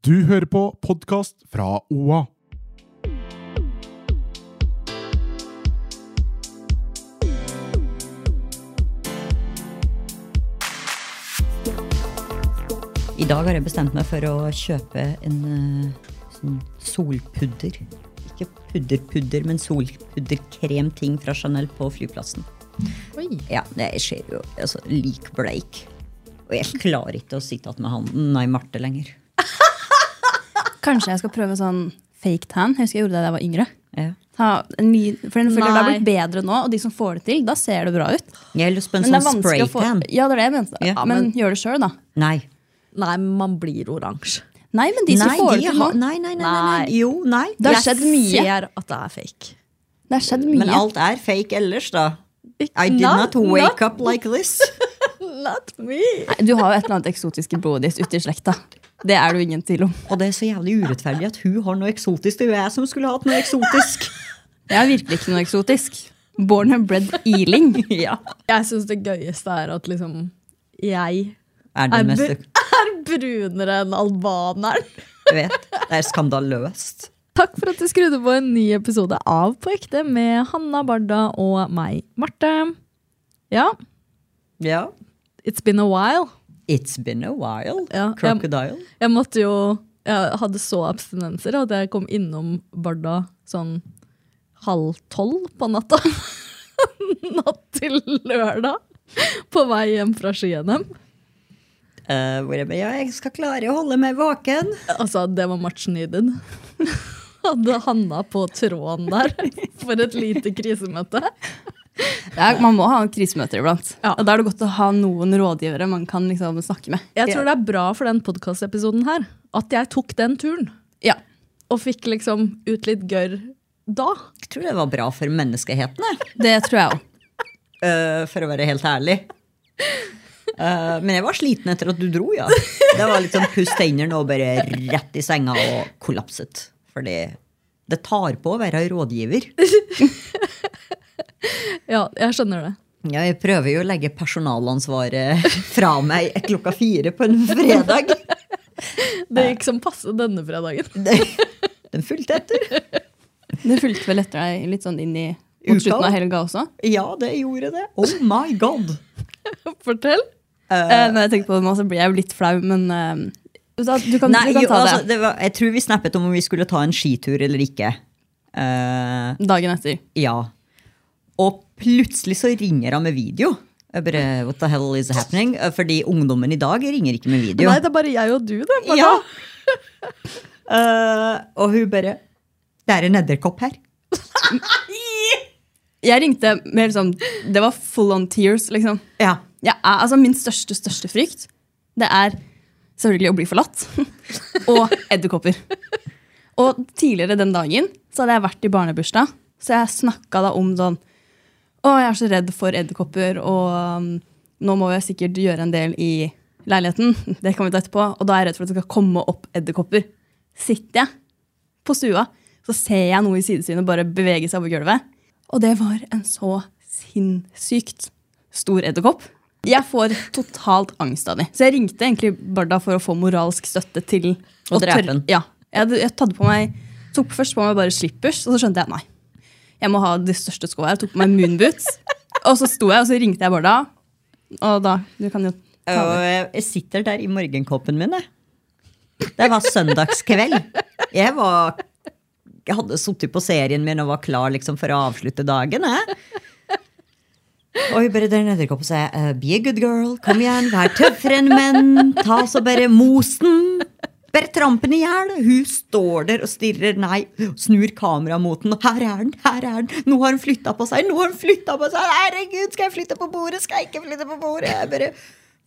Du hører på podkast fra OA. I dag har jeg bestemt meg for å kjøpe en eh, sånn solpudder. Ikke pudderpudder, men solpudderkremting fra Chanel på flyplassen. Oi. Ja, Jeg ser jo altså, lik bleik. Og jeg klarer ikke å sitte igjen med han Nei Marte lenger. Kanskje jeg skal prøve sånn fake tan. Jeg husker jeg gjorde det da jeg var yngre. Ja. Ta en ny, for den føler det har blitt bedre nå, og de som får det til, da ser det bra ut. Jeg har lyst på en Men det sånn spraytan. Ja, det er det jeg mente. Ja, men, men- gjør det sjøl, da. Nei. Nei, man blir oransje. Nei, men de som Nei, får de det til nå nei, nei, nei, nei, nei. Jo, nei. Det har Jeg skjedd mye. ser at det er fake. Det har skjedd mye. Men alt er fake ellers, da. I did Not- not wake not- up like this. Not me. Nei, du har jo et eller annet eksotisk i blodet ditt ute i slekta. Det er det jo ingen tvil om. Og det er så jævlig urettferdig at hun har noe eksotisk. Det er jo jeg som skulle hatt noe eksotisk. Jeg har virkelig ikke noe eksotisk. Born and bred ealing. ja. Jeg syns det gøyeste er at liksom jeg Er er, br er brunere enn albaneren. jeg vet. Det er skandaløst. Takk for at du skrudde på en ny episode av På ekte med Hanna Barda og meg, Marte. Ja, Ja. it's been a while. It's been a while. Ja, Crocodile. Jeg måtte jo Jeg hadde så abstinenser at jeg kom innom Barda sånn halv tolv på natta. Natt til lørdag. På vei hjem fra ski-NM. Uh, hvor jeg bare, ja, jeg skal klare å holde meg våken. Altså, det var much needed. Hadde Hanna på tråden der for et lite krisemøte. Ja, man må ha krisemøter iblant. Ja. Og Da er det godt å ha noen rådgivere man kan liksom snakke med. Jeg tror det er bra for den podkastepisoden her at jeg tok den turen. Ja. Og fikk liksom ut litt gørr da. Jeg tror det var bra for menneskeheten, jeg. Det tror jeg òg. Uh, for å være helt ærlig. Uh, men jeg var sliten etter at du dro, ja. Det var liksom puss tennene og bare rett i senga og kollapset. Fordi det tar på å være rådgiver. Ja, jeg skjønner det. Ja, jeg prøver jo å legge personalansvaret fra meg klokka fire på en fredag. Det gikk som passe denne fredagen. Den fulgte etter. Den fulgte vel etter deg litt sånn inn i mot slutten av helga også. Ja, det gjorde det. Oh my god. Fortell. Eh, når jeg tenker på det nå, så blir jeg jo litt flau, men uh, du, kan- du kan, Nei, du kan jo, ta altså, det det var, jeg tror vi snappet om om vi skulle ta en skitur eller ikke. Uh, dagen etter. ja. Og plutselig så ringer han med video. Jeg bare, what the hell is happening? Fordi ungdommen i dag ringer ikke med video. Nei, det er bare jeg og du, det. Ja. uh, og hun bare Det er en edderkopp her. Jeg ringte med liksom Det var full on tears, liksom. Ja. Er, altså, min største, største frykt, det er selvfølgelig å bli forlatt. og edderkopper. Og tidligere den dagen så hadde jeg vært i barnebursdag, så jeg snakka da om sånn Å, jeg er så redd for edderkopper, og um, nå må jeg sikkert gjøre en del i leiligheten. Det kan vi ta etterpå. Og da er jeg redd for at det skal komme opp edderkopper. Sitter jeg på stua, så ser jeg noe i sidesynet bare bevege seg over gulvet. Og det var en så sinnssykt stor edderkopp. Jeg får totalt angst av dem. Så jeg ringte egentlig Barda for å få moralsk støtte til Å drepe tørre- den. Ja. Jeg, jeg på meg, tok først på meg bare slippers, og så skjønte jeg nei. Jeg må ha de største skoene. Jeg tok på meg moonboots. Og så sto jeg, og så ringte jeg Barda. Og da Du kan jo ta over. jeg sitter der i morgenkåpen min, jeg. Det var søndagskveld. Jeg var Jeg hadde sittet på serien min og var klar liksom for å avslutte dagen. Jeg. Og hun bare der nede og sier uh, Be a good girl, kom igjen, vær tøffere enn menn. Ta så bare mos den. Bare tramp den i hjel. Hun står der og stirrer, nei, snur kameraet mot den. Her er den, her er den. Nå har hun flytta på seg, nå har hun på seg. Herregud, skal jeg flytte på bordet? Skal jeg ikke flytte på bordet? Jeg bare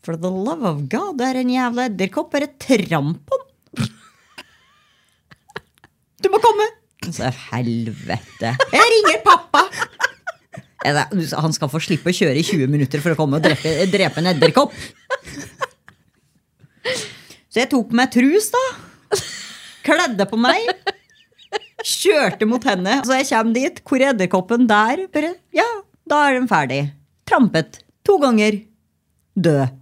For the love of God, det er en jævla edderkopp. Bare tramp den. Du må komme! Så helvete. Jeg ringer pappa! Han skal få slippe å kjøre i 20 minutter for å komme og drepe, drepe en edderkopp. Så jeg tok på meg trus, da. Kledde på meg. Kjørte mot henne. Så jeg kommer dit. Hvor er edderkoppen? Der. Bare, ja, da er den ferdig. Trampet. To ganger. Død.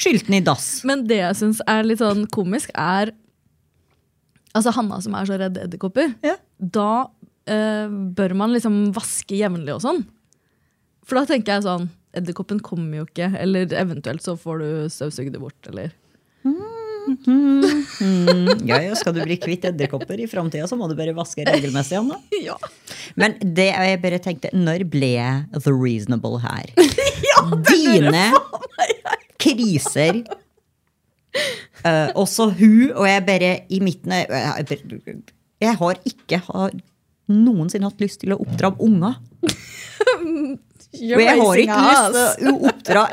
Skylte den i dass. Men det jeg syns er litt sånn komisk, er Altså Hanna som er så redd edderkopper. Ja. Da eh, bør man liksom vaske jevnlig og sånn. For da tenker jeg sånn Edderkoppen kommer jo ikke. Eller eventuelt så får du støvsugd det bort, eller Ja, ja, skal du bli kvitt edderkopper i framtida, så må du bare vaske regelmessig. Anna. Ja. Men det jeg bare tenkte, når ble The Reasonable her? Dine kriser. uh, også hun, og jeg bare i midten jeg har ikke har noensinne hatt lyst til å oppdra unger. Og jeg har ikke lyst til å oppdra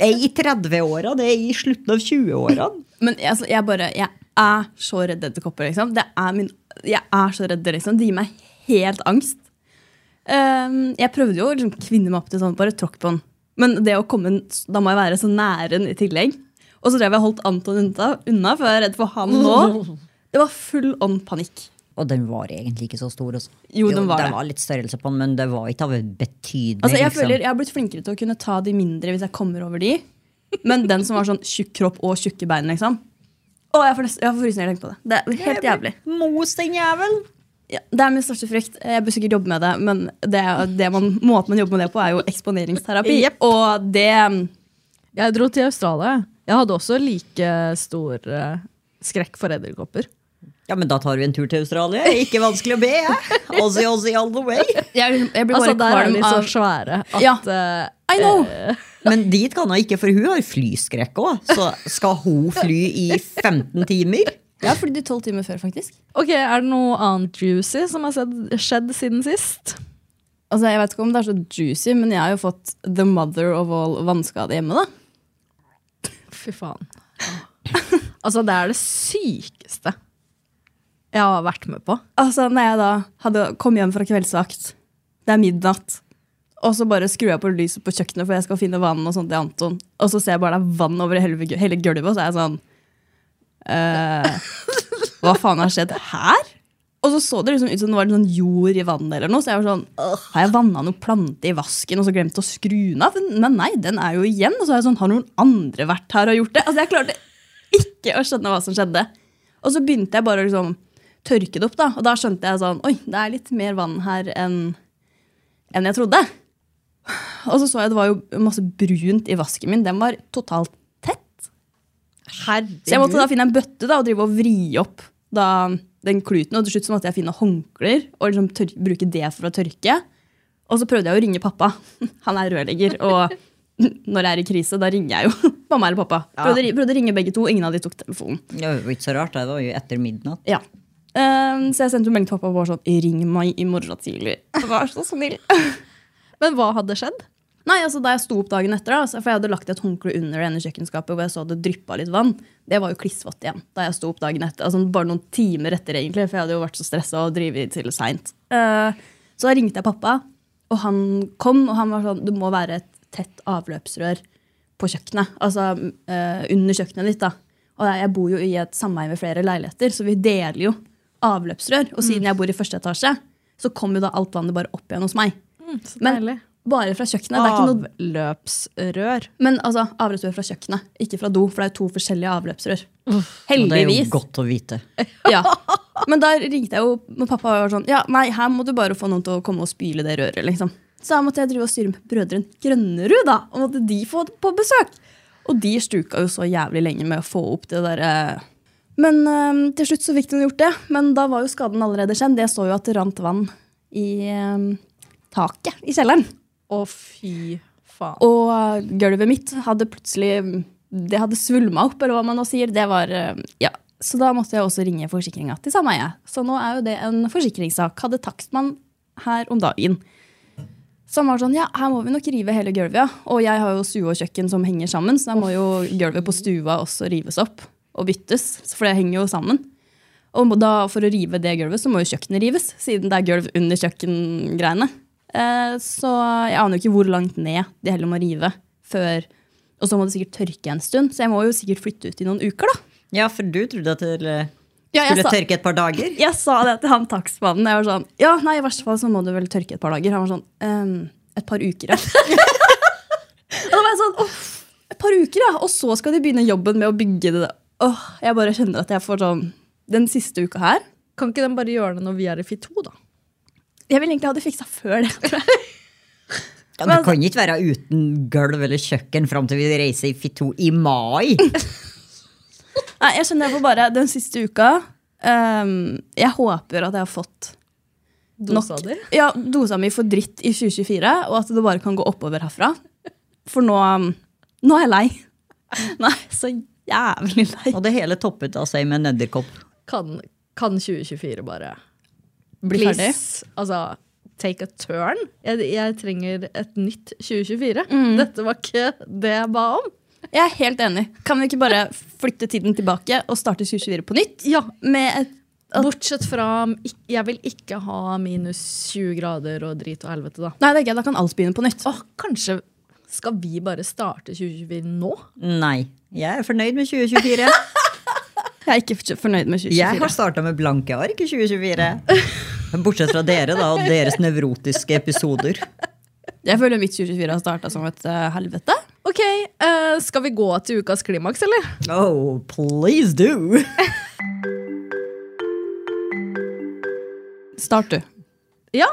ei i 30-åra, det er i slutten av 20-åra. Men altså, jeg bare, jeg er så redd edderkopper. Liksom. Det er min, jeg er så redd, liksom. Det gir meg helt angst. Um, jeg prøvde jo å liksom, kvinne meg opp til sånn, bare tråkk på den. Men det å komme, da må jeg være så nære den i tillegg. Og så drev jeg holdt Anton unna, unna, for jeg er redd for han nå. Det var full on panikk. Og den var egentlig ikke så stor. Også. Jo, den var det det. var litt størrelse på den, men det var ikke av betydning. Altså, jeg liksom. føler jeg har blitt flinkere til å kunne ta de mindre hvis jeg kommer over de. Men den som var sånn tjukk kropp og tjukke bein, liksom. Å, jeg får, nesten- jeg får frysninger av å tenke på det. Det er helt jævlig. Mos den jævel! Ja, det er min største frykt. Jeg bør sikkert jobbe med det, men det, det man, måten man jobber med det på, er jo eksponeringsterapi. Yep. Og det Jeg dro til Australia. Jeg hadde også like stor eh, skrekk for edderkopper. Ja, men da tar vi en tur til Australia. Ikke vanskelig å be, jeg. Ozzy, Ozzy all the way. Jeg, jeg blir Altså, bare Der er kvalm de så svære at Ja. uh, I know! Men dit kan hun ikke, for hun har flyskrekk òg. Så skal hun fly i 15 timer? Jeg har flydd i tolv timer før, faktisk. Ok, Er det noe annet juicy som har skjedd siden sist? Altså, Jeg vet ikke om det er så juicy, men jeg har jo fått the mother of all vannskade hjemme. da. Fy faen. Altså, det er det sykeste jeg har vært med på. Altså, når jeg da hadde kommet hjem fra kveldsvakt, det er midnatt, og så bare skrur jeg på lyset på kjøkkenet for jeg skal finne vann, og sånt til Anton, og så ser jeg bare det er vann over hele, gulvet, og så er jeg sånn eh, Hva faen har skjedd her? Og så så det liksom ut som det var sånn jord i vannet, eller noe, så jeg var sånn Har jeg vanna noen plante i vasken og så glemt å skru den av? Men nei, den er jo igjen. Og så er jeg sånn, har noen andre vært her og gjort det? Altså, jeg klarte ikke å skjønne hva som skjedde. Og så begynte jeg bare å liksom tørke det opp, da. Og da skjønte jeg sånn Oi, det er litt mer vann her enn enn jeg trodde. Og så så jeg det var jo masse brunt i vasken min. Den var totalt tett. Herregud. Så jeg måtte da finne en bøtte da, og drive og vri opp da, den kluten. Og til slutt så måtte jeg finne håndklær og liksom tør bruke det for å tørke. Og så prøvde jeg å ringe pappa. Han er rørlegger. Og når jeg er i krise, da ringer jeg jo mamma eller pappa. Ja. Prøvde, prøvde å ringe begge to, ingen av de tok telefonen. Det var jo ikke så rart, det var jo etter midnatt. Ja. Ehm, så jeg sendte jo melding til pappa og var sånn Ring meg i morgen tidlig. Vær så snill. Men hva hadde skjedd? Nei, altså Da jeg sto opp dagen etter, da, for jeg hadde lagt et håndkle under det kjøkkenskapet hvor jeg så det dryppa litt vann, det var jo klissvått igjen. da jeg sto opp dagen etter, altså Bare noen timer etter, egentlig, for jeg hadde jo vært så stressa og drevet til seint. så da ringte jeg pappa, og han kom, og han var sånn Du må være et tett avløpsrør på kjøkkenet. Altså uh, under kjøkkenet ditt. da. Og jeg bor jo i et sameie med flere leiligheter, så vi deler jo avløpsrør. Og siden jeg bor i første etasje, så kom jo da alt vannet bare opp igjen hos meg. Så Men- deilig. Bare fra kjøkkenet. det er ikke noe Avløpsrør. men altså, avløpsrør fra kjøkkenet, ikke fra do. For det er jo to forskjellige avløpsrør. Og det er jo godt å vite. Ja. Men da ringte jeg jo, og pappa var sånn Ja, nei, her må du bare få noen til å komme og spyle det røret. liksom. Så da måtte jeg drive og styre med brødrene Grønnerud, da. Og måtte de få på besøk. Og de stuka jo så jævlig lenge med å få opp det derre Men øh, til slutt så fikk hun gjort det. Men da var jo skaden allerede skjedd. Jeg så jo at det rant vann i øh, taket i kjelleren. Å, fy faen. Og gulvet mitt hadde plutselig Det hadde svulma opp, eller hva man nå sier. Det var, eh, ja. Så da måtte jeg også ringe forsikringa til sameie. Så nå er jo det en forsikringssak. Hadde takstmann her om dagen. Som var sånn, ja, her må vi nok rive hele gulvet, ja. Og jeg har jo stue og kjøkken som henger sammen, så da må jo gulvet på stua også rives opp og byttes. For det henger jo sammen. Og da, for å rive det gulvet, så må jo kjøkkenet rives, siden det er gulv under kjøkkengreiene. Eh, så jeg aner jo ikke hvor langt ned de heller må rive før Og så må det sikkert tørke en stund, så jeg må jo sikkert flytte ut i noen uker, da. Ja, for du trodde at det eh, Ja, skulle sa- tørke et par dager? Jeg sa det til han takstmannen. Jeg var sånn, ja, nei, i verste fall så må du vel tørke et par dager. Han var sånn, «Ehm, et par uker, ja. og da var jeg sånn, Uff, et par uker, ja, og så skal de begynne jobben med å bygge det. Åh, jeg bare kjenner at jeg får sånn Den siste uka her Kan ikke den bare gjøre det når vi er i FI2, da? Jeg vil egentlig ha det fiksa før det. tror jeg. Ja, du kan ikke være uten gulv eller kjøkken fram til vi reiser i Fit2 i mai. Nei, jeg skjønner jeg får bare den siste uka ehm, Jeg håper at jeg har fått Dosa nok- di? Ja, dosa mi for dritt i 2024, og at det bare kan gå oppover herfra. For nå, um, nå er jeg lei. Nå er jeg så jævlig lei. Og det hele toppet av seg med en edderkopp. Kan, kan 2024 bare Bli ferdig. Please, altså, take a turn? Jeg, jeg trenger et nytt 2024. Mm. Dette var ikke det jeg ba om. Jeg er helt enig. Kan vi ikke bare flytte tiden tilbake og starte 2024 på nytt? Ja, Med et Bortsett fra Jeg vil ikke ha minus 20 grader og drit og helvete, da. Nei, det er ikke, da kan alt begynne på nytt. Åh, kanskje skal vi bare starte 2024 nå? Nei, jeg er fornøyd med 2024. Jeg er ikke fornøyd med 2024. Jeg har starta med blanke ark i 2024. Bortsett fra dere da, og deres nevrotiske episoder. Jeg føler mitt 2024 har starta som et uh, helvete. Ok, uh, Skal vi gå til ukas klimaks, eller? Oh, please do! Start, du. Ja.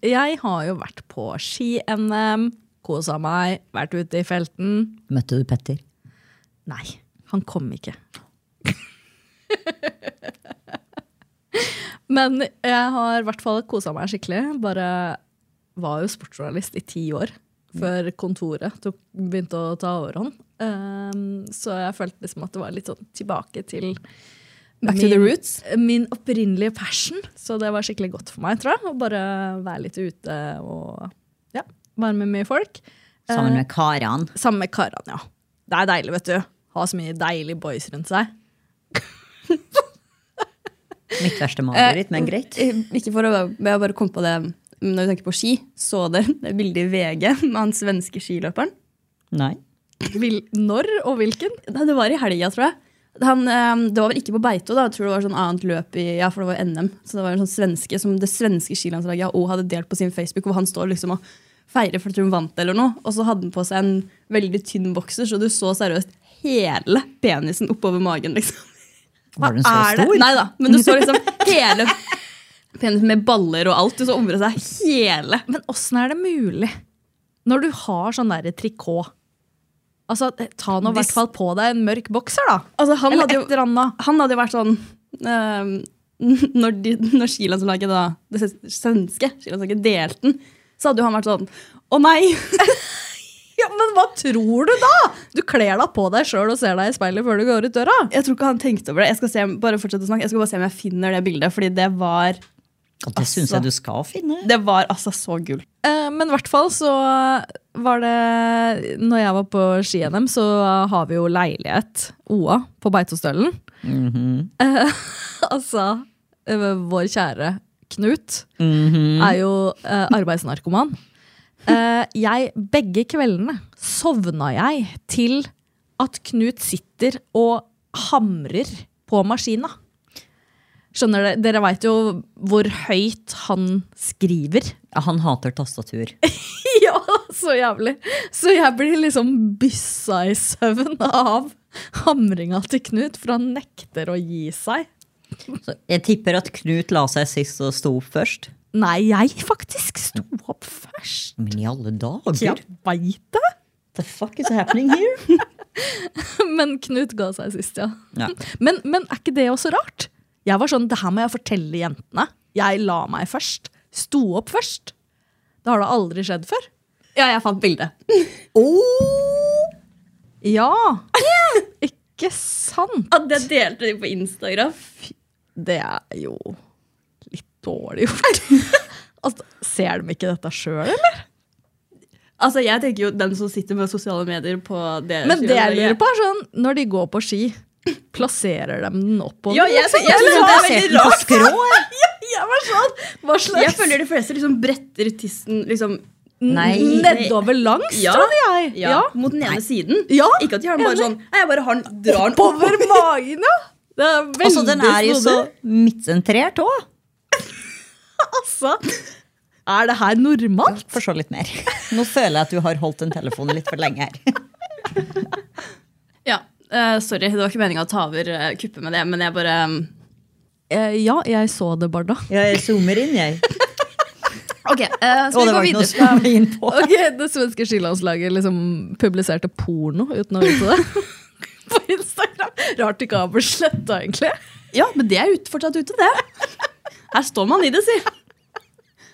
Jeg har jo vært på ski-NM, kosa meg, vært ute i felten. Møtte du Petter? Nei, han kom ikke. Men jeg har i hvert fall kosa meg skikkelig. Bare var jo sportsjournalist i ti år før kontoret tok, begynte å ta overhånd. Um, så jeg følte liksom at det var litt sånn tilbake til Back to the roots. min opprinnelige passion. Så det var skikkelig godt for meg, tror jeg. Å bare være litt ute og være med mye folk. Sammen Eh, med karene. Sammen med karene, ja. Det er deilig, vet du. Ha så mye deilige boys rundt seg. Mitt verste mareritt, men greit. Eh, Ikke for å jeg bare kom på det når vi tenker på ski. Så dere det bildet i VG med han svenske skiløperen? Nei. Vil, når og hvilken? Det var i helga, tror jeg. Han, eh, det var vel ikke på Beito, da. jeg tror det var sånn annet løp i, ja, for det var NM. Så det var en sånn svenske som det svenske skilandslaget òg hadde delt på sin Facebook, hvor han står liksom og feirer for at hun vant eller noe. Og så hadde han på seg en veldig tynn bokser, så du så seriøst hele penisen oppover magen. liksom. Var den så er stor? Nei da, men du så liksom hele penisen med baller og alt. Du så området seg hele. Men åssen er det mulig? Når du har sånn derre trikot. Altså, Ta nå i hvert fall på deg en mørk bokser, da. Altså, han, Eller hadde jo, et eller annet. han hadde jo vært sånn ehm, når, de, når skilandslaget da, det svenske skilandslaget delte den, så hadde jo han vært sånn Å nei! Ja, Men hva tror du da?! Du kler deg på deg sjøl og ser deg i speilet før du går ut døra. Jeg tror ikke han tenkte over det. Jeg skal se, bare fortsette å snakke. Jeg skal bare se om jeg finner det bildet, fordi det var, Og det syns jeg du skal finne. det var altså så gull. Eh, men i hvert fall så var det Når jeg var på ski-NM, så har vi jo leilighet, OA, på Beitostølen. Mm altså, eh, vår kjære Knut Mhm. er jo eh, arbeidsnarkoman. Eh, jeg, begge kveldene sovna jeg til at Knut sitter og hamrer på maskina. Skjønner dere? Dere veit jo hvor høyt han skriver. Ja, han hater tastatur. Ja, så jævlig. Så jeg blir liksom byssa i søvn av hamringa til Knut, for han nekter å gi seg. Så jeg tipper at Knut la seg sist og sto opp først. Nei, jeg faktisk sto opp først. Men i alle dager! Jeg veit det! The fuck is happening here? Men Knut ga seg sist, ja. Ja. Men, men er ikke det også rart? Jeg var sånn, det her må jeg fortelle jentene. Jeg la meg først. Sto opp først. Det har da aldri skjedd før. Ja, jeg fant bildet. Ja! Ikke sant? At det delte de på Instagram. Det er jo litt dårlig gjort. altså, ser de ikke dette sjøl, eller? Altså, jeg tenker jo den som sitter med sosiale medier på det Men det jeg lurer på, er sånn, når de går på ski, plasserer de den oppover? Ja, jeg, jeg, jeg, Jeg jeg, jeg, jeg, skrå. jeg. Jeg var sånn, hva slags Jeg føler de fleste liksom bretter tissen liksom Nei. Nedover langs, Ja. trodde jeg. ja, mot den ene siden. Ja, Ikke at de har den bare sånn jeg bare har den, drar den Oppover magen, ja. Veldig Altså, den er jo så midtsentrert òg. Altså, er det her normalt? Få se litt mer. Nå føler jeg at du har holdt den telefon litt for lenge her. Ja, Uh, sorry, det var ikke meninga å ta over uh, kuppet med det, men jeg bare um, uh, ja, jeg så det, Barda. Jeg zoomer inn, jeg. Ok, uh, Å, skal vi gå videre? zoome. Ok, Det svenske skilandslaget liksom publiserte porno uten å vite det. På Instagram. Rart ikke har blitt sletta, egentlig. Ja, men det er ut, fortsatt ute, det. Her står man i det, si.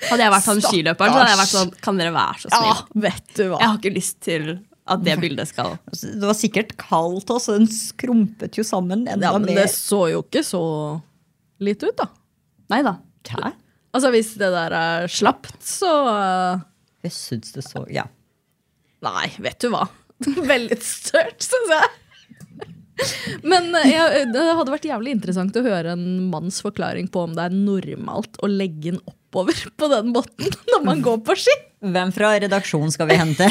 Hadde jeg vært han skiløperen, så hadde jeg vært sånn Kan dere være så snill? vet du hva. Jeg har ikke lyst til at det bildet skal Det var sikkert kaldt også, den skrumpet jo sammen enda Ja, men mer. det så jo ikke så lite ut, da. Nei da. Altså, hvis det der er slapt, så eh, Jeg syns det så Ja. Nei, vet du hva. Veldig størt, syns jeg. Men eh, jeg, det hadde vært jævlig interessant å høre en manns forklaring på om det er normalt å legge den oppover på den måten når man går på ski. Hvem fra redaksjonen skal vi hente?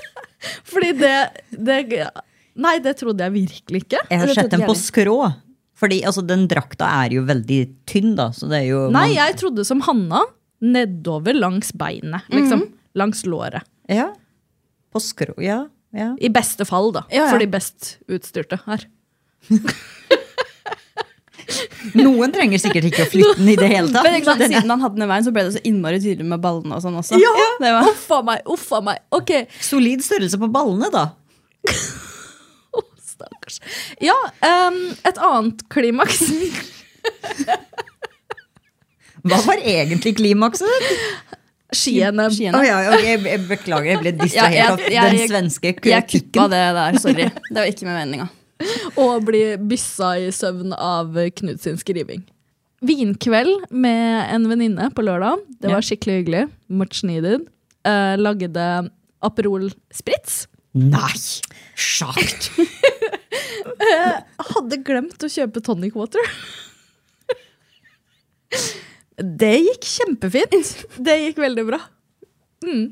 Fordi det, det Nei, det trodde jeg virkelig ikke. Jeg har sett den på skrå. Fordi altså, den drakta er jo veldig tynn, da. Så det er jo Nei, man- jeg trodde som Hanna. Nedover langs beinet, liksom. Langs låret. Ja. På skrå, ja. Ja. I beste fall, da. Ja, ja. For de best utstyrte her. Noen trenger sikkert ikke å flytte den i det hele tatt. Men ikke sant, siden han hadde den i veien, så ble det så innmari tydelig med ballene og sånn også. Det var, uffa meg, uffa meg. Ok, Solid størrelse på ballene, da. Stakkars. Ja, um, et annet klimaks. Hva var egentlig klimakset? Oh, skiene. ja, okay. jeg, jeg beklager, jeg ble distrahert ja, av den svenske kukken. Jeg kuppa det der, sorry. Det var ikke med meninga. Og bli byssa i søvn av Knut sin skriving. Vinkveld med en venninne på lørdag. Det var skikkelig hyggelig. Much needed. Uh, lagde Aperol Spritz. Nei! Sjakt! Hadde glemt å kjøpe tonic water. Det gikk kjempefint. Det gikk veldig bra. Mm.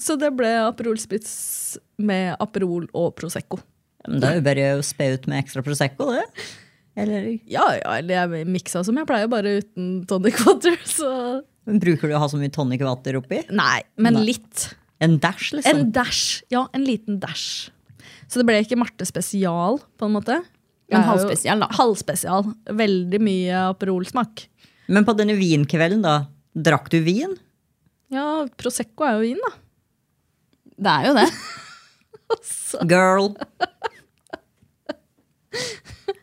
Så det ble Aperol Spritz med Aperol og Prosecco. Men da er jo bare å spe ut med ekstra Prosecco, det. Eller Ja, ja, eller jeg miksa som jeg pleier, bare uten tonic water. Så bruker du å ha så mye tonic water oppi? Nei, men Nei. litt. En dash, liksom? En dash. Ja, en liten dash. Så det ble ikke Marte spesial, på en måte. Men Det halvspesial, da. Halvspesial. Veldig mye Aperol-smak. Men på denne vinkvelden, da, drakk du vin? Ja, Prosecco er jo vin, da. Det er jo det. Girl.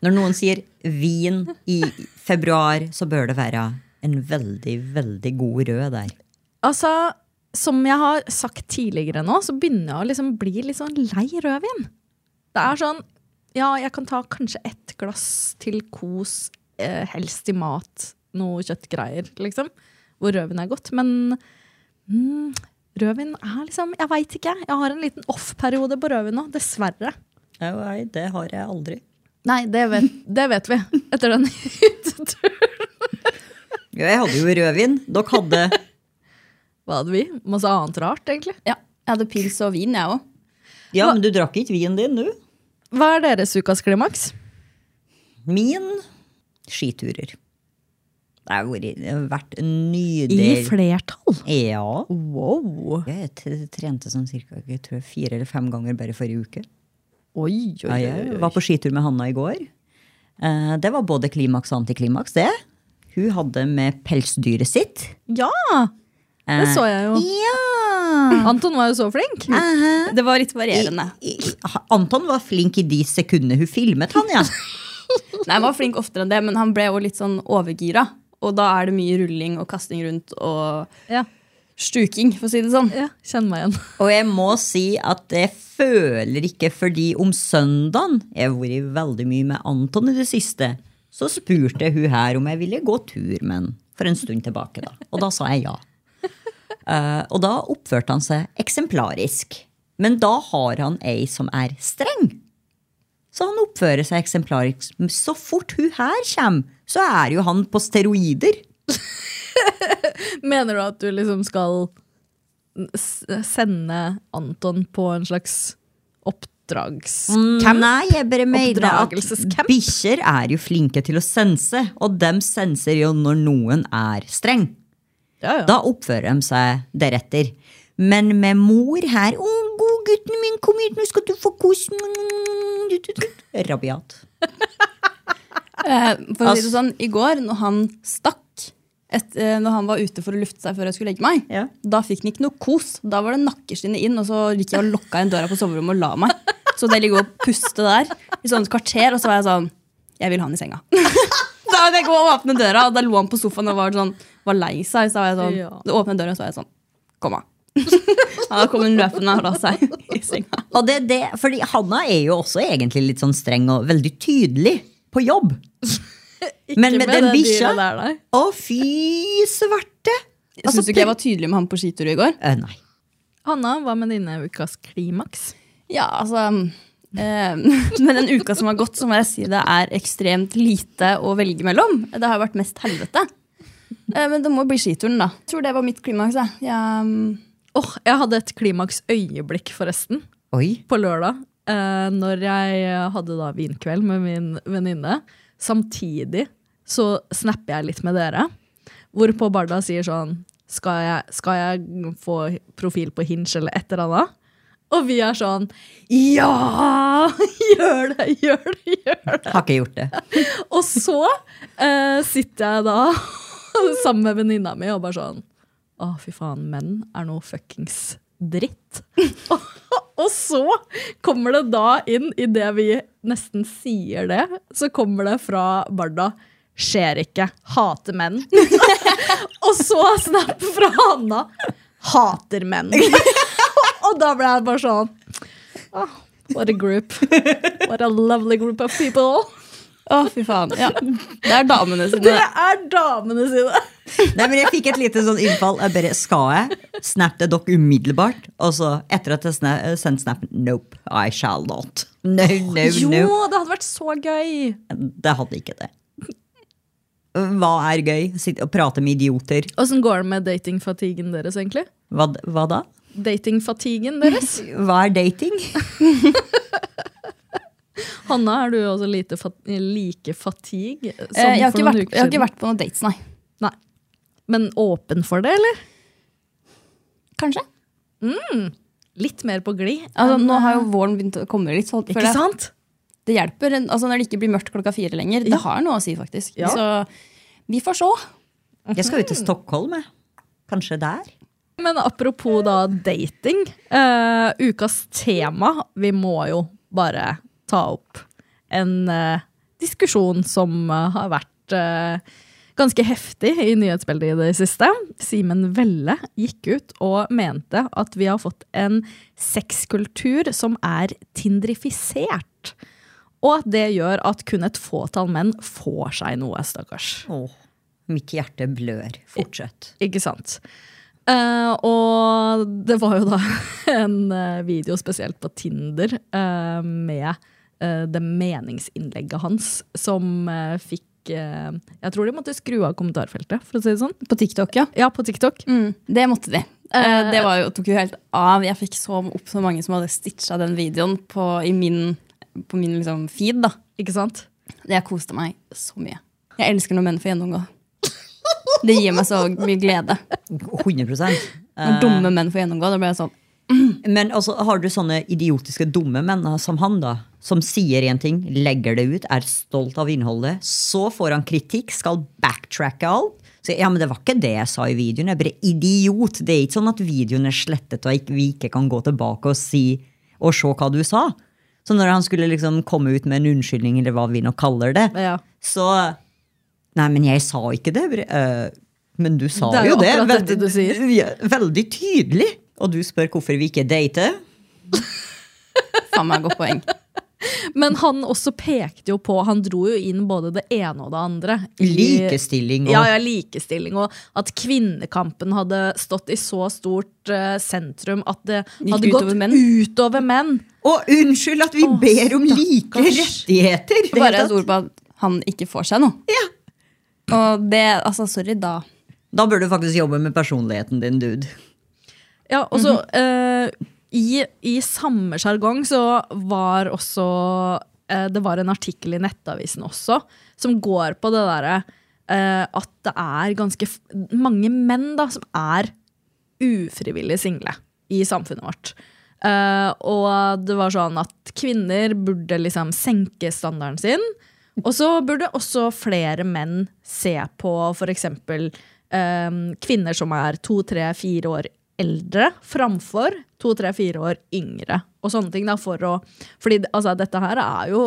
Når noen sier vin i februar, så bør det være en veldig, veldig god rød der. Altså, som jeg har sagt tidligere nå, så begynner jeg å liksom bli litt sånn lei rødvin. Det er sånn Ja, jeg kan ta kanskje ett glass til kos, eh, helst i mat, noe kjøttgreier, liksom. Hvor rødvin er godt. Men mm, rødvin er liksom Jeg veit ikke. Jeg har en liten off-periode på rødvin nå, dessverre. Nei, det har jeg aldri. Nei, det vet, det vet vi. Etter den hytteturen. Jo, jeg hadde jo rødvin. Dere hadde Hva hadde vi? Masse annet rart, egentlig. Ja, Jeg hadde pils og vin, jeg òg. Ja, men du drakk ikke vinen din, du? Hva er deres ukas klimaks? Min skiturer. Det har vært, nydelig. I flertall. Ja. Wow. Jeg trente sånn cirka jeg tror, fire eller fem ganger bare forrige uke. Oi, oi, oi. jeg var på skitur med Hanna i går. Eh, Det var både klimaks og antiklimaks, det. Hun hadde med pelsdyret sitt. Ja! Eh, Det så jeg jo. Ja! Anton var jo så flink. Det var litt varierende. I, i, Anton var flink i de sekundene hun filmet han, ja. Nei, Han var flink oftere enn det, men han ble jo litt sånn overgira. Og da er det mye rulling og kasting rundt og Ja, stuking, for å si det sånn. ja Kjenn meg igjen. Og jeg må si at jeg føler ikke fordi om søndagen Jeg har vært veldig mye med Anton i det siste. Så spurte hun her om jeg ville gå tur med han for en stund tilbake. da. Og da sa jeg ja. Uh, og da oppførte han seg eksemplarisk. Men da har han ei som er streng. Så han oppfører seg eksemplarisk. Så fort hun her kommer, så er jo han på steroider. Mener du at du liksom skal sende Anton på en slags oppdragscamp? Mm, Nei, jeg bare mener at bikkjer er jo flinke til å sense, og dem senser jo når noen er streng. Ja, ja. Da oppfører de seg deretter. Men med mor her, å god gutten min, kom hit, nå skal du få kos. Rabiat. Eh, for å si det sånn, I går, når han stakk, et, eh, når han var ute for å lufte seg før jeg skulle legge meg, Ja. da fikk han ikke noe kos. Da var det nakkeskinnet inn, og så gikk jeg og lukka igjen døra på soverommet og la meg. Så det ligger og puste der i sånn et kvarter, og så var jeg sånn Jeg vil ha han i senga. da hadde jeg gått og åpnet døra, og da lå han på sofaen og var, sånn, var lei seg. Så var jeg sånn, Ja. Åpnet døra, og så var jeg sånn Kom, da. Ja, da kom hun løpende og la seg i senga. Og det, det, fordi Hanna er jo også egentlig litt sånn streng og veldig tydelig på jobb. Ikke Men med den det bikkja? Å, fy svarte! Altså, Syns du ikke jeg var tydelig med han på skitur i går? Uh, nei. Hanna, hva med dine ukas klimaks? Ja, altså eh, Med den uka som har gått, så må jeg si det er ekstremt lite å velge mellom. Det har vært mest helvete. Eh, men det må bli skituren, da. Jeg tror det var mitt klimaks. jeg. Jeg, mm, Åh, jeg hadde et klimaksøyeblikk, forresten, Oi. på lørdag. Eh, når jeg hadde da vinkveld med min venninne. Samtidig så snapper jeg litt med dere. Hvorpå Barda sier sånn skal jeg, skal jeg få profil på Hinge eller et eller annet? Og vi er sånn Ja! Gjør det, gjør det, gjør det! Har ikke gjort det. Og så uh, sitter jeg da sammen med venninna mi og bare sånn Å, fy faen, menn er noe fuckings dritt. og, så kommer det da inn, idet vi nesten sier det, så kommer det fra Barda Skjer ikke. Hater menn. og så snap fra Hanna. Hater menn. og da ble jeg bare sånn oh, What a group. What a lovely group of people. Å, fy faen. Ja. Det er damene sine. Det er damene sine! Nei, men Jeg fikk et lite sånn innfall. Jeg bare, Skal jeg snappe dere umiddelbart? Og så etter at jeg sna- sendte snappen Nope, I shall not. No, no, Jo, no. det hadde vært så gøy! Det hadde ikke det. Hva er gøy? Sitte og prate med idioter. Åssen går det med datingfatigen deres, egentlig? Hva, hva da? Datingfatigen deres? Hva er dating? Hanna, er du også lite fat like fatigue som Eh, jeg, har for ikke noen vært, uker jeg har ikke vært på noen dates, nei. Nei. Men åpen for det, eller? Kanskje. Litt mer på glid. Altså, nå har jo våren begynt å komme litt. Sånn, Ikke sant? Det hjelper altså, når det ikke blir mørkt klokka fire lenger. Det Ja. har noe å si, faktisk. Ja. Så vi får se. Jeg skal ut til Stockholm. jeg. Kanskje der? Men apropos da dating. Uh, ukas tema Vi må jo bare ta opp en uh, diskusjon som uh, har vært uh, ganske heftig i nyhetsbildet i det siste. Simen Velle gikk ut og mente at vi har fått en sexkultur som er tindrifisert. Og at det gjør at kun et fåtall menn får seg noe, stakkars. Åh, mitt hjerte blør. Fortsett. Ikke sant? Uh, og det var jo da en video spesielt på Tinder uh, med det meningsinnlegget hans som eh, fikk eh, Jeg tror de måtte skru av kommentarfeltet, for å si det sånn. På TikTok, ja. Ja, på TikTok. Mm, det måtte de. Eh, Eh, det var jo, tok jo helt av. Jeg fikk så opp så mange som hadde stitcha den videoen på, i min, på min liksom, feed. da. Ikke sant? Jeg koste meg så mye. Jeg elsker når menn får gjennomgå. Det gir meg så mye glede. 100% Når dumme menn får gjennomgå, da blir jeg sånn Men altså, har du sånne idiotiske dumme menn som han, da? Som sier en ting, legger det ut, er stolt av innholdet. Så får han kritikk, skal backtracke alt. Så, ja, men det var ikke det jeg sa i videoen. Jeg bare idiot. Det er ikke sånn at videoen er slettet og vi ikke kan gå tilbake og si og se hva du sa. Så når han skulle liksom komme ut med en unnskyldning, eller hva vi nå kaller det, Ja. så Nei, men jeg sa ikke det. Øh, men du sa Det jo jo det. akkurat det. Veldig tydelig. Og du spør hvorfor vi ikke dater. Faen meg godt poeng. Men han også pekte jo på Han dro jo inn både det ene og det andre. i- Likestilling og Ja, ja, likestilling. Og at kvinnekampen hadde stått i så stort uh, sentrum at det Gikk hadde gått utover menn. utover menn. Og unnskyld at vi Åh, ber om like stakkars. rettigheter! Bare et ord på at han ikke får seg noe. Ja. Og det, altså, sorry, da. Da bør du faktisk jobbe med personligheten din, dude. Ja, og så eh, i, I samme sjargong så var også eh, Det var en artikkel i Nettavisen også som går på det derre eh, at det er ganske mange menn da som er ufrivillig single i samfunnet vårt. Uh, og det var sånn at kvinner burde liksom senke standarden sin. Og så burde også flere menn se på f.eks. Um, kvinner som er to, tre, fire år eldre, framfor to, tre, fire år yngre. Og sånne ting da, for å, fordi altså, dette her er jo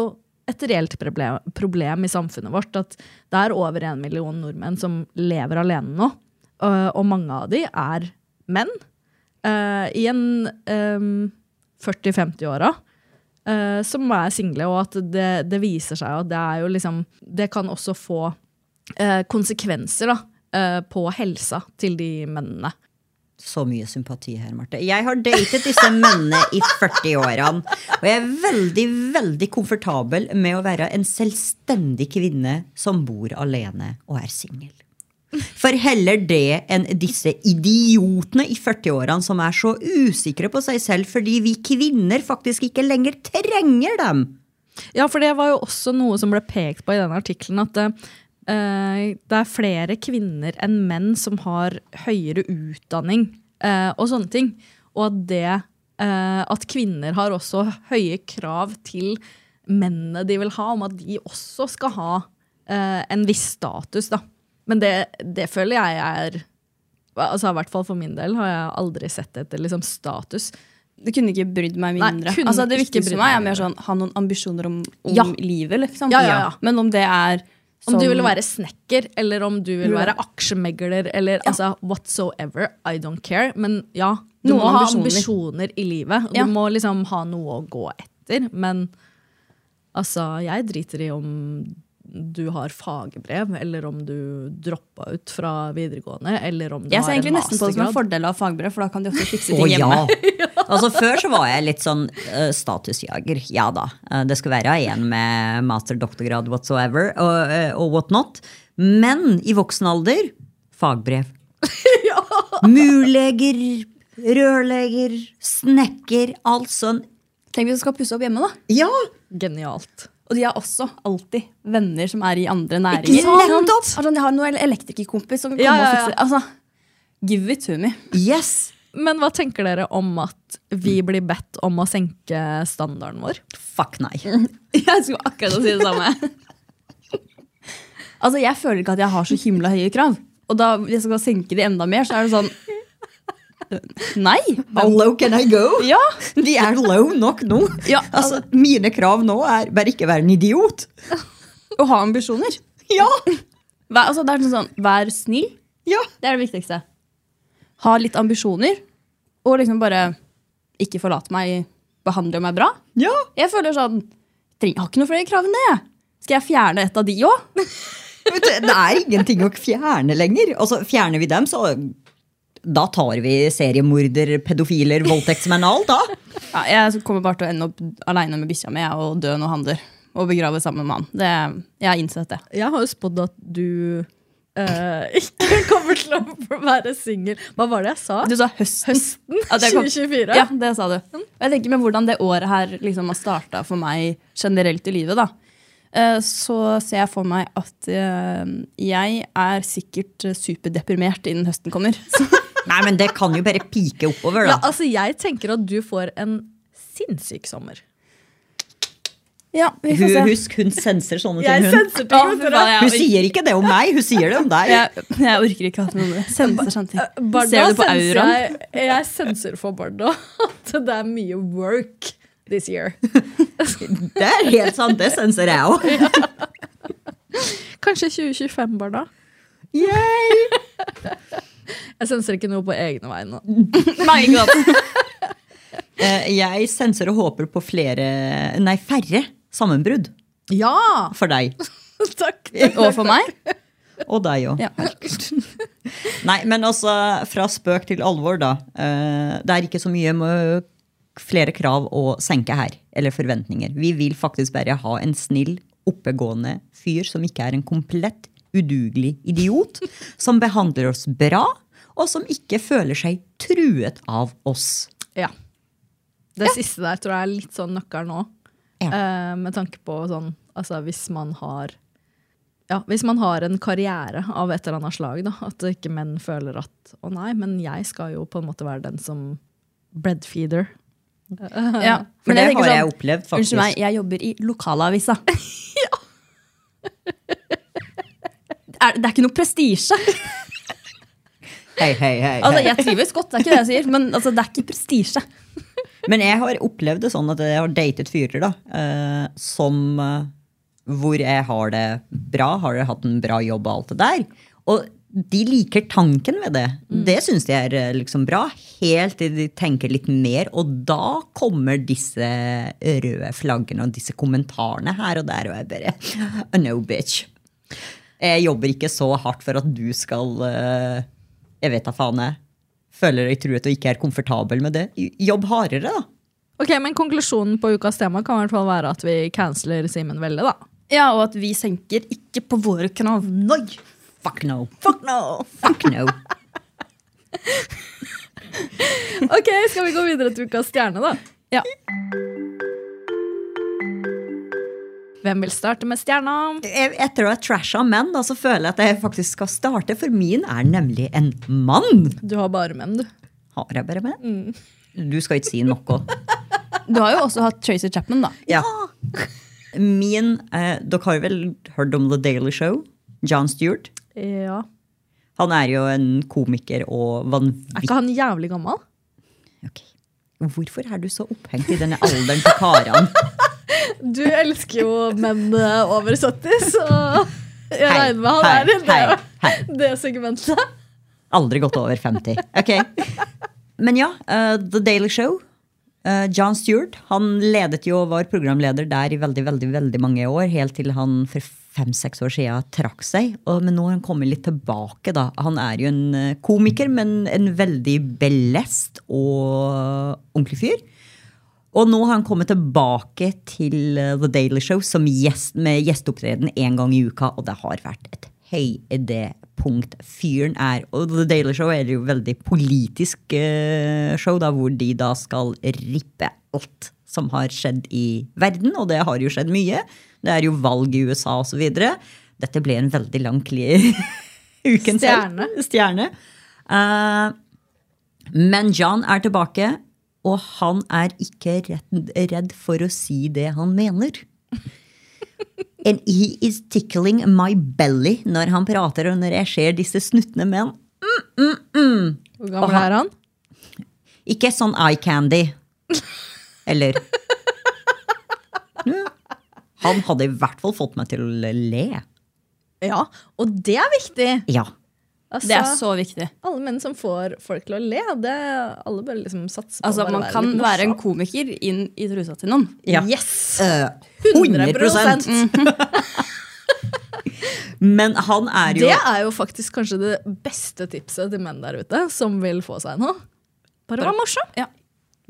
et reelt problem, problem i samfunnet vårt. At det er over en million nordmenn som lever alene nå. øh, og mange av de er menn. Uh, I en um, 40-50-åra. Uh, som er single, og at det, det viser seg at det er jo liksom Det kan også få uh, konsekvenser da, på helsa til de mennene. Så mye sympati her, Marte. Jeg har datet disse mennene i 40-årene. Og jeg er veldig, veldig komfortabel med å være en selvstendig kvinne som bor alene og er singel. For heller det enn disse idiotene i 40-årene som er så usikre på seg selv fordi vi kvinner faktisk ikke lenger trenger dem. Ja, for det var jo også noe som ble pekt på i den artikkelen, at eh, det er flere kvinner enn menn som har høyere utdanning eh, og sånne ting. Og at det eh, At kvinner har også høye krav til mennene de vil ha, om at de også skal ha eh, en viss status, da. Men det, det føler jeg er altså I hvert fall for min del har jeg aldri sett etter liksom, status. Det kunne ikke brydd meg Nei, mindre. kunne altså, det viktigste for meg er mer sånn ha noen ambisjoner om, om Ja. livet, liksom. Ja, ja. Men om det er Om du vil være snekker, eller om du vil være aksjemegler, eller altså whatsoever. I don't care. Men ja, du Noen må ha ambisjoner i livet. Og Ja. du må liksom ha noe å gå etter. Men altså, jeg driter i om du har fagbrev, eller om du droppa ut fra videregående, eller om du Jeg ser har en egentlig nesten på det som en fordel av fagbrev, for da kan de også fikse ting hjemme. ja. Altså Før så var jeg litt sånn uh, statusjager. Ja da. uh, det skal være en med master, doktorgrad, whatsoever, og, uh, og what not. Men i voksen alder fagbrev. Murleger, rørleger, snekker, alt sånn. Tenk hvis du skal pusse opp hjemme, da. Ja! Genialt. Og de har også alltid venner som er i andre næringer. Ikke sant? Nettopp! Altså, jeg har noen elektrikerkompis som kan Ja, ja, og ja. fikse Altså, give it to me. Yes! Men hva tenker dere om at vi blir bedt om å senke standarden vår? Fuck nei. Jeg skulle akkurat si det samme. altså, Jeg føler ikke at jeg har så himla høye krav. Og da hvis jeg skal senke de enda mer, så er det sånn Nei! How low can I go? Ja, De er low nok nå. Ja, altså, mine krav nå er bare ikke være en idiot. Å ha ambisjoner. Ja! Vær, altså, det er sånn, sånn, Vær snill. ja. Det er det viktigste. Ha litt ambisjoner, og liksom bare ikke forlate meg, behandle meg bra. Ja. Jeg føler sånn Jeg har ikke noe flere krav enn det. Skal jeg fjerne et av de òg? Det er ingenting å fjerne lenger. Altså, Fjerner vi dem, så da tar vi seriemorder, pedofiler, voldtektsmenn og alt, da. Ja, jeg kommer bare til å ende opp aleine med bikkja mi og dø når han dør. Og begrave sammen med han. Det, jeg har innsett det. Jeg har jo spådd at du Uh, ikke kommer til å være singel. Hva var det jeg sa? Du sa høsten. Høsten At jeg kom- 2024? Ja, det sa du. Og jeg tenker med hvordan det året her liksom har starta for meg generelt i livet, da. Uh, Så ser jeg for meg at uh, jeg er sikkert superdeprimert innen høsten kommer. Så, Nei, men det kan jo bare pike oppover, Ja, da. altså Jeg tenker at du får en sinnssyk sommer. ja, vi får Hun, se. husk, hun senser sånne Jeg ting, hun. senser ting. faen, Hun sier ikke det om meg, hun sier det om deg. jeg, jeg orker ikke at noen senser sånne ting. Barda Ser du på auraen? jeg, jeg senser for Barda at det er mye work this year. Det er helt sant, det senser jeg òg. Kanskje 2025, Barda. Yay! Jeg senser ikke noe på egne vegne. Nei, ikke sant? Eh, Jeg senser og håper på flere, nei, færre sammenbrudd Ja! for deg. Takk. Og for meg. Og deg òg. Ja. Nei, men altså, fra spøk til alvor, da. Eh, Det er ikke så mye med flere krav å senke her, eller forventninger. Vi vil faktisk bare ha en snill, oppegående fyr som ikke er en komplett udugelig idiot, som behandler oss bra, og som ikke føler seg truet av oss. Ja. Det siste der tror jeg er litt sånn nøkkelen nå. Ja. Uh, med tanke på sånn Altså hvis man har ja, Hvis man har en karriere av et eller annet slag, da, at ikke menn føler at å nei, men jeg skal jo på en måte være den som breadfeeder Ja, For men det jeg har jeg sånn, opplevd, faktisk. Unnskyld meg, jeg jobber i lokalavisa. er, det er ikke noe prestisje. Hei, hei, hei. Altså, jeg trives godt, det er ikke det jeg sier, men altså, det er ikke prestisje. Men jeg har opplevd det sånn at jeg har datet fyrer da, eh, som eh, hvor jeg har det bra, har hatt en bra jobb og alt det der. Og de liker tanken ved det. Det syns de er eh, liksom bra, helt til de tenker litt mer. Og da kommer disse røde flaggene og disse kommentarene her og der, og jeg bare "Oh, No, bitch. Jeg jobber ikke så hardt for at du skal eh, Jeg vet da faen, jeg. Føler deg truet og ikke er komfortabel med det. Jobb hardere, da. Ok, men Konklusjonen på ukas tema kan i hvert fall være at vi canceler Simen Velle. da. Ja, og at vi senker ikke på våre krav. Nei! Fuck no. Fuck no. Fuck no. Ok, Skal vi gå videre til ukas stjerne, da? Ja. Hvem vil starte med stjerna? Etter å ha trasha menn, da, så føler jeg at jeg faktisk skal starte, for min er nemlig en mann. Du har bare menn, du. Har jeg bare menn? Du skal ikke si noe. Du har jo også hatt Tracy Chapman, da. Ja. Min eh, Dere har vel hørt om The Daily Show? John Stewart. Ja. Han er jo en komiker og Er ikke han jævlig gammel? Ok. Hvorfor er du så opphengt i denne alderen til karene? Du elsker jo menn eh, over 70, så jeg Hei, regner med han er i det, hei, det segmentet. Aldri gått over 50. Ok. Men ja, uh, The Daily Show. Uh, John Stewart han ledet jo og var programleder der i veldig veldig, veldig mange år, helt til han for fem-seks år siden trakk seg. Og, men nå har han kommet litt tilbake. da. Han er jo en eh, komiker, men en veldig belest og ordentlig fyr. Og nå har han kommet tilbake til eh, The Daily Show som gjest, med gjesteopptreden én gang i uka, og det har vært et høydepunkt. Fyren er Og The Daily Show er jo veldig politisk eh, show, da, hvor de da skal rippe alt som har skjedd i verden, og det har jo skjedd mye. Det er jo valg i USA osv. Dette ble en veldig lang ukens Stjerne. Stjerne. Eh, men John er tilbake, og han er ikke redd, for å si det han mener. And he is tickling my belly når han prater, og når jeg ser disse snuttende menn. Hvor gammel han- er han? Ikke sånn eye candy. Eller Ja. Han hadde i hvert fall fått meg til å le. Ja, og det er viktig. Ja. Altså, Det er så viktig. Alle menn som får folk til å le, det, alle bør liksom satse på Altså, å Man være kan litt være en komiker inn i trusa til noen. ja. Yes! Uh, 100 100 Men han er jo Det er jo faktisk kanskje det beste tipset til menn der ute som vil få seg noe. Bare vær morsom. Ja.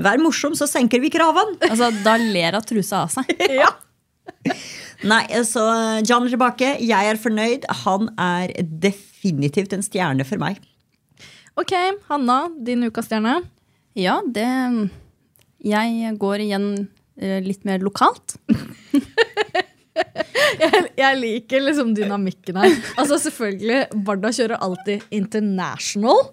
Vær morsom, så senker vi kravene. Altså, Da ler av trusa av seg. Ja. Nei, så John er tilbake. Jeg er fornøyd. Han er definitivt en stjerne for meg. Ok, Hanna, din ukas stjerne. Ja, det Jeg går igjen eh, litt mer lokalt. Jeg, jeg liker liksom dynamikken her. Altså Selvfølgelig, Barda kjører alltid international.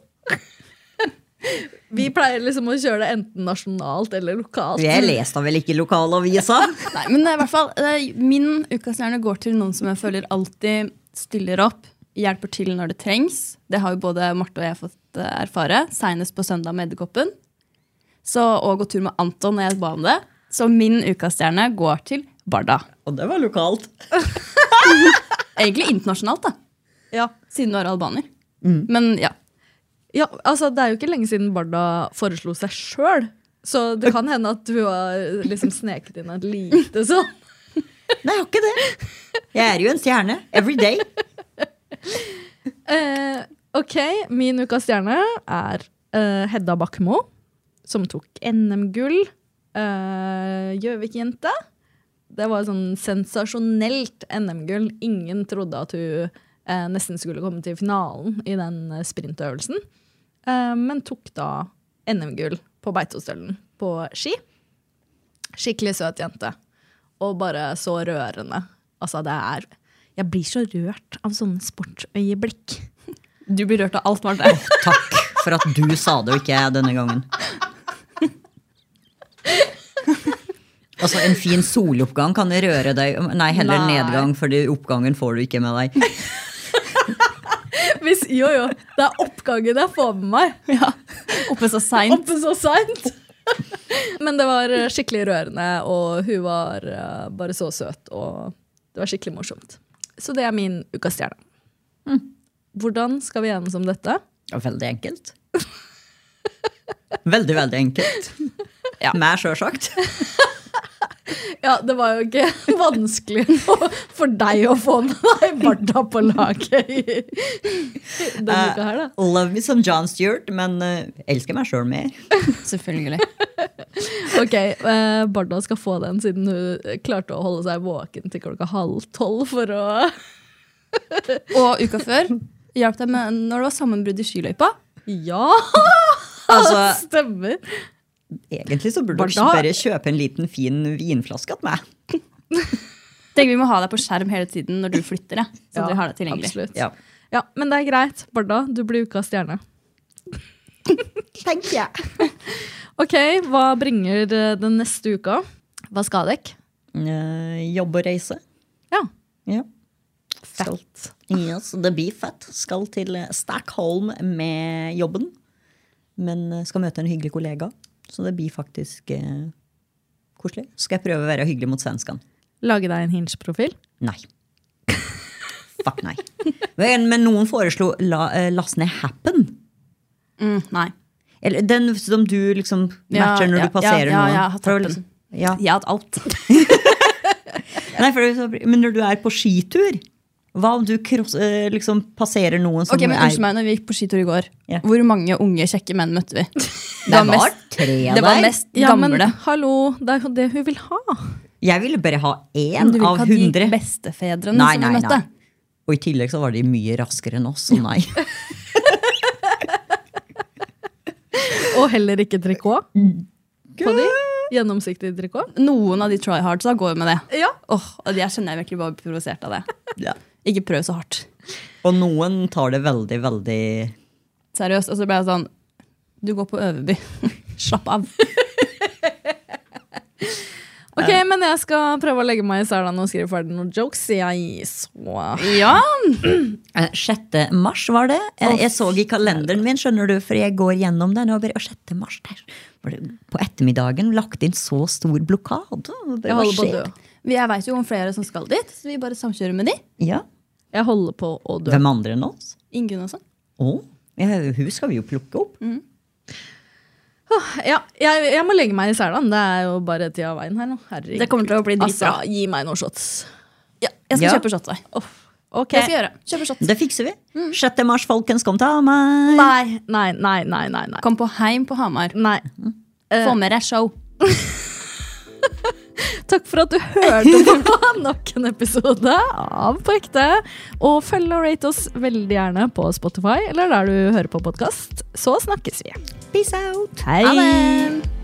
Vi pleier liksom å kjøre det enten nasjonalt eller lokalt. Jeg leste vel ikke lokalavisa? Nei, men i hvert fall, Min ukastjerne går til noen som jeg føler alltid stiller opp, hjelper til når det trengs. Det har jo både Marte og jeg fått eh, erfare, seinest på søndag med Edderkoppen. Så, og gå tur med Anton når jeg ba om det. Så min ukastjerne går til Barda. Og det var lokalt. Egentlig internasjonalt, da, Ja. siden du er albaner. Men ja. Ja, altså Det er jo ikke lenge siden Barda foreslo seg sjøl. Så det kan hende at du har liksom sneket inn et lite sånn. Nei, jeg har ikke det. Jeg er jo en stjerne. Every day. Uh, ok, min ukas stjerne er uh, Hedda Bakkemo, som tok NM-gull. Eh, Gjøvik-jente. det var sånn sensasjonelt NM-gull. Ingen trodde at hun nesten skulle komme til finalen i den eh, sprintøvelsen. Eh, men tok da NM-gull på Beitostølen på ski. Skikkelig søt jente. Og bare så rørende. Altså, det er Jeg blir så rørt av sånne sportsøyeblikk. Du blir rørt av alt, Marte. Takk for at du sa det, og ikke jeg denne gangen. Altså, En fin soloppgang kan røre deg Nei, heller Nei. nedgang, fordi oppgangen får du ikke med deg. Hvis, jo, jo. Det er oppgangen jeg får med meg. Ja. Oppe så seint. Oppe så seint. Men det var eh, skikkelig rørende, og hun var eh, bare så søt. Og det var skikkelig morsomt. Så det er min ukas stjerne. Hvordan skal vi gjennom som dette? Veldig enkelt. Veldig, veldig enkelt. Ja. Meg, sjølsagt. Ja, det var jo ikke vanskelig for- deg å få med deg Barda på laget i denne uka her, da. Love me som John Stewart, men uh, elsker meg sjøl mer. Selvfølgelig. Ok, uh, Barda skal få den siden hun klarte å holde seg våken til klokka halv tolv for å Og uka før hjalp deg med når det var sammenbrudd i skiløypa. Ja! Altså, Stemmer. Egentlig så burde du bare kjøpe en liten, fin vinflaske til meg. Tenk, Vi må ha deg på skjerm hele tiden når du flytter. det, Så Ja, du har det tilgjengelig. Absolutt. Ja. Ja, men det er greit. Barda, du blir ukas stjerne. Tenker jeg. Ok, hva bringer eh, den neste uka? Hva skal dere? Eh, jobb og reise. Ja, Ja. fett. Yes, det blir fett. Skal til Stockholm med jobben. Men eh, skal møte en hyggelig kollega. Så det blir faktisk eh, koselig. Skal jeg prøve å være hyggelig mot svenskene? Lage deg en Hinge-profil? Nei. Fuck nei. Men men noen foreslo la, eh, last ned Happen. Mm, nei. Eller den som du liksom Ja, matcher når ja, du passerer ja, ja, noen. liksom- ja. Jeg har hatt alt. Nei, for, det så- men når du er på skitur, hva om du cross, eh, liksom passerer noen som Ok, men er Unnskyld meg, når vi gikk på skitur i går, yeah. hvor mange unge, kjekke menn møtte vi? Det Det var mest, tre det var mest mest Ja, men hallo, det er jo det hun vil ha. Jeg ville bare ha én Men du vil av ikke ha de hundre. bestefedrene Nei, som nei, vi møtte? nei. Og i tillegg så var de mye raskere enn oss, så nei. Og heller ikke trikot. På de. Gjennomsiktig trikot. Noen av de try hards går med det. Ja. Åh, og Jeg kjenner jeg virkelig bare provosert av det. Ja. Ikke prøv så hardt. Og noen tar det veldig, veldig Seriøst. Og så ble jeg sånn Du går på Øverby. Slapp av. Ok, men jeg skal prøve å legge meg i selen og skrive ferdig noen jokes. Jeg så Ja, Eh, 6. mars var det. Jeg, Jeg så i kalenderen min, skjønner du, for jeg går gjennom den. Og bare, å, 6. mars, der var det på ettermiddagen lagt inn så stor blokade. Hva skjer? Jeg veit jo om flere som skal dit, så vi bare samkjører med de. Ja. Jeg holder på å dø. Hvem andre enn oss? Ingunn og sånn. Ja, hun skal vi jo plukke opp. Ja, jeg, jeg må legge meg i selen. Det er jo bare tida av veien her nå. Herregud. Det kommer til å bli dritbra. Altså, gi meg noen shots. Ja, jeg skal Ja. kjøpe shots. Oh, okay. Det skal jeg gjøre. Kjøpe shots. Det fikser vi. 6. mars, folkens, kom til Hamar. Nei, nei, nei, nei, nei. nei. Kom på heim på Hamar. nei. Få med deg show. Takk for at du hørte på nok en episode av På ekte. Og følg og rate oss veldig gjerne på Spotify eller der du hører på podkast. Så snakkes vi. Peace out. Hei! Ha det!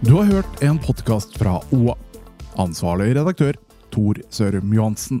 Du har hørt en podkast fra OA. Ansvarlig redaktør Tor Sørum Johansen.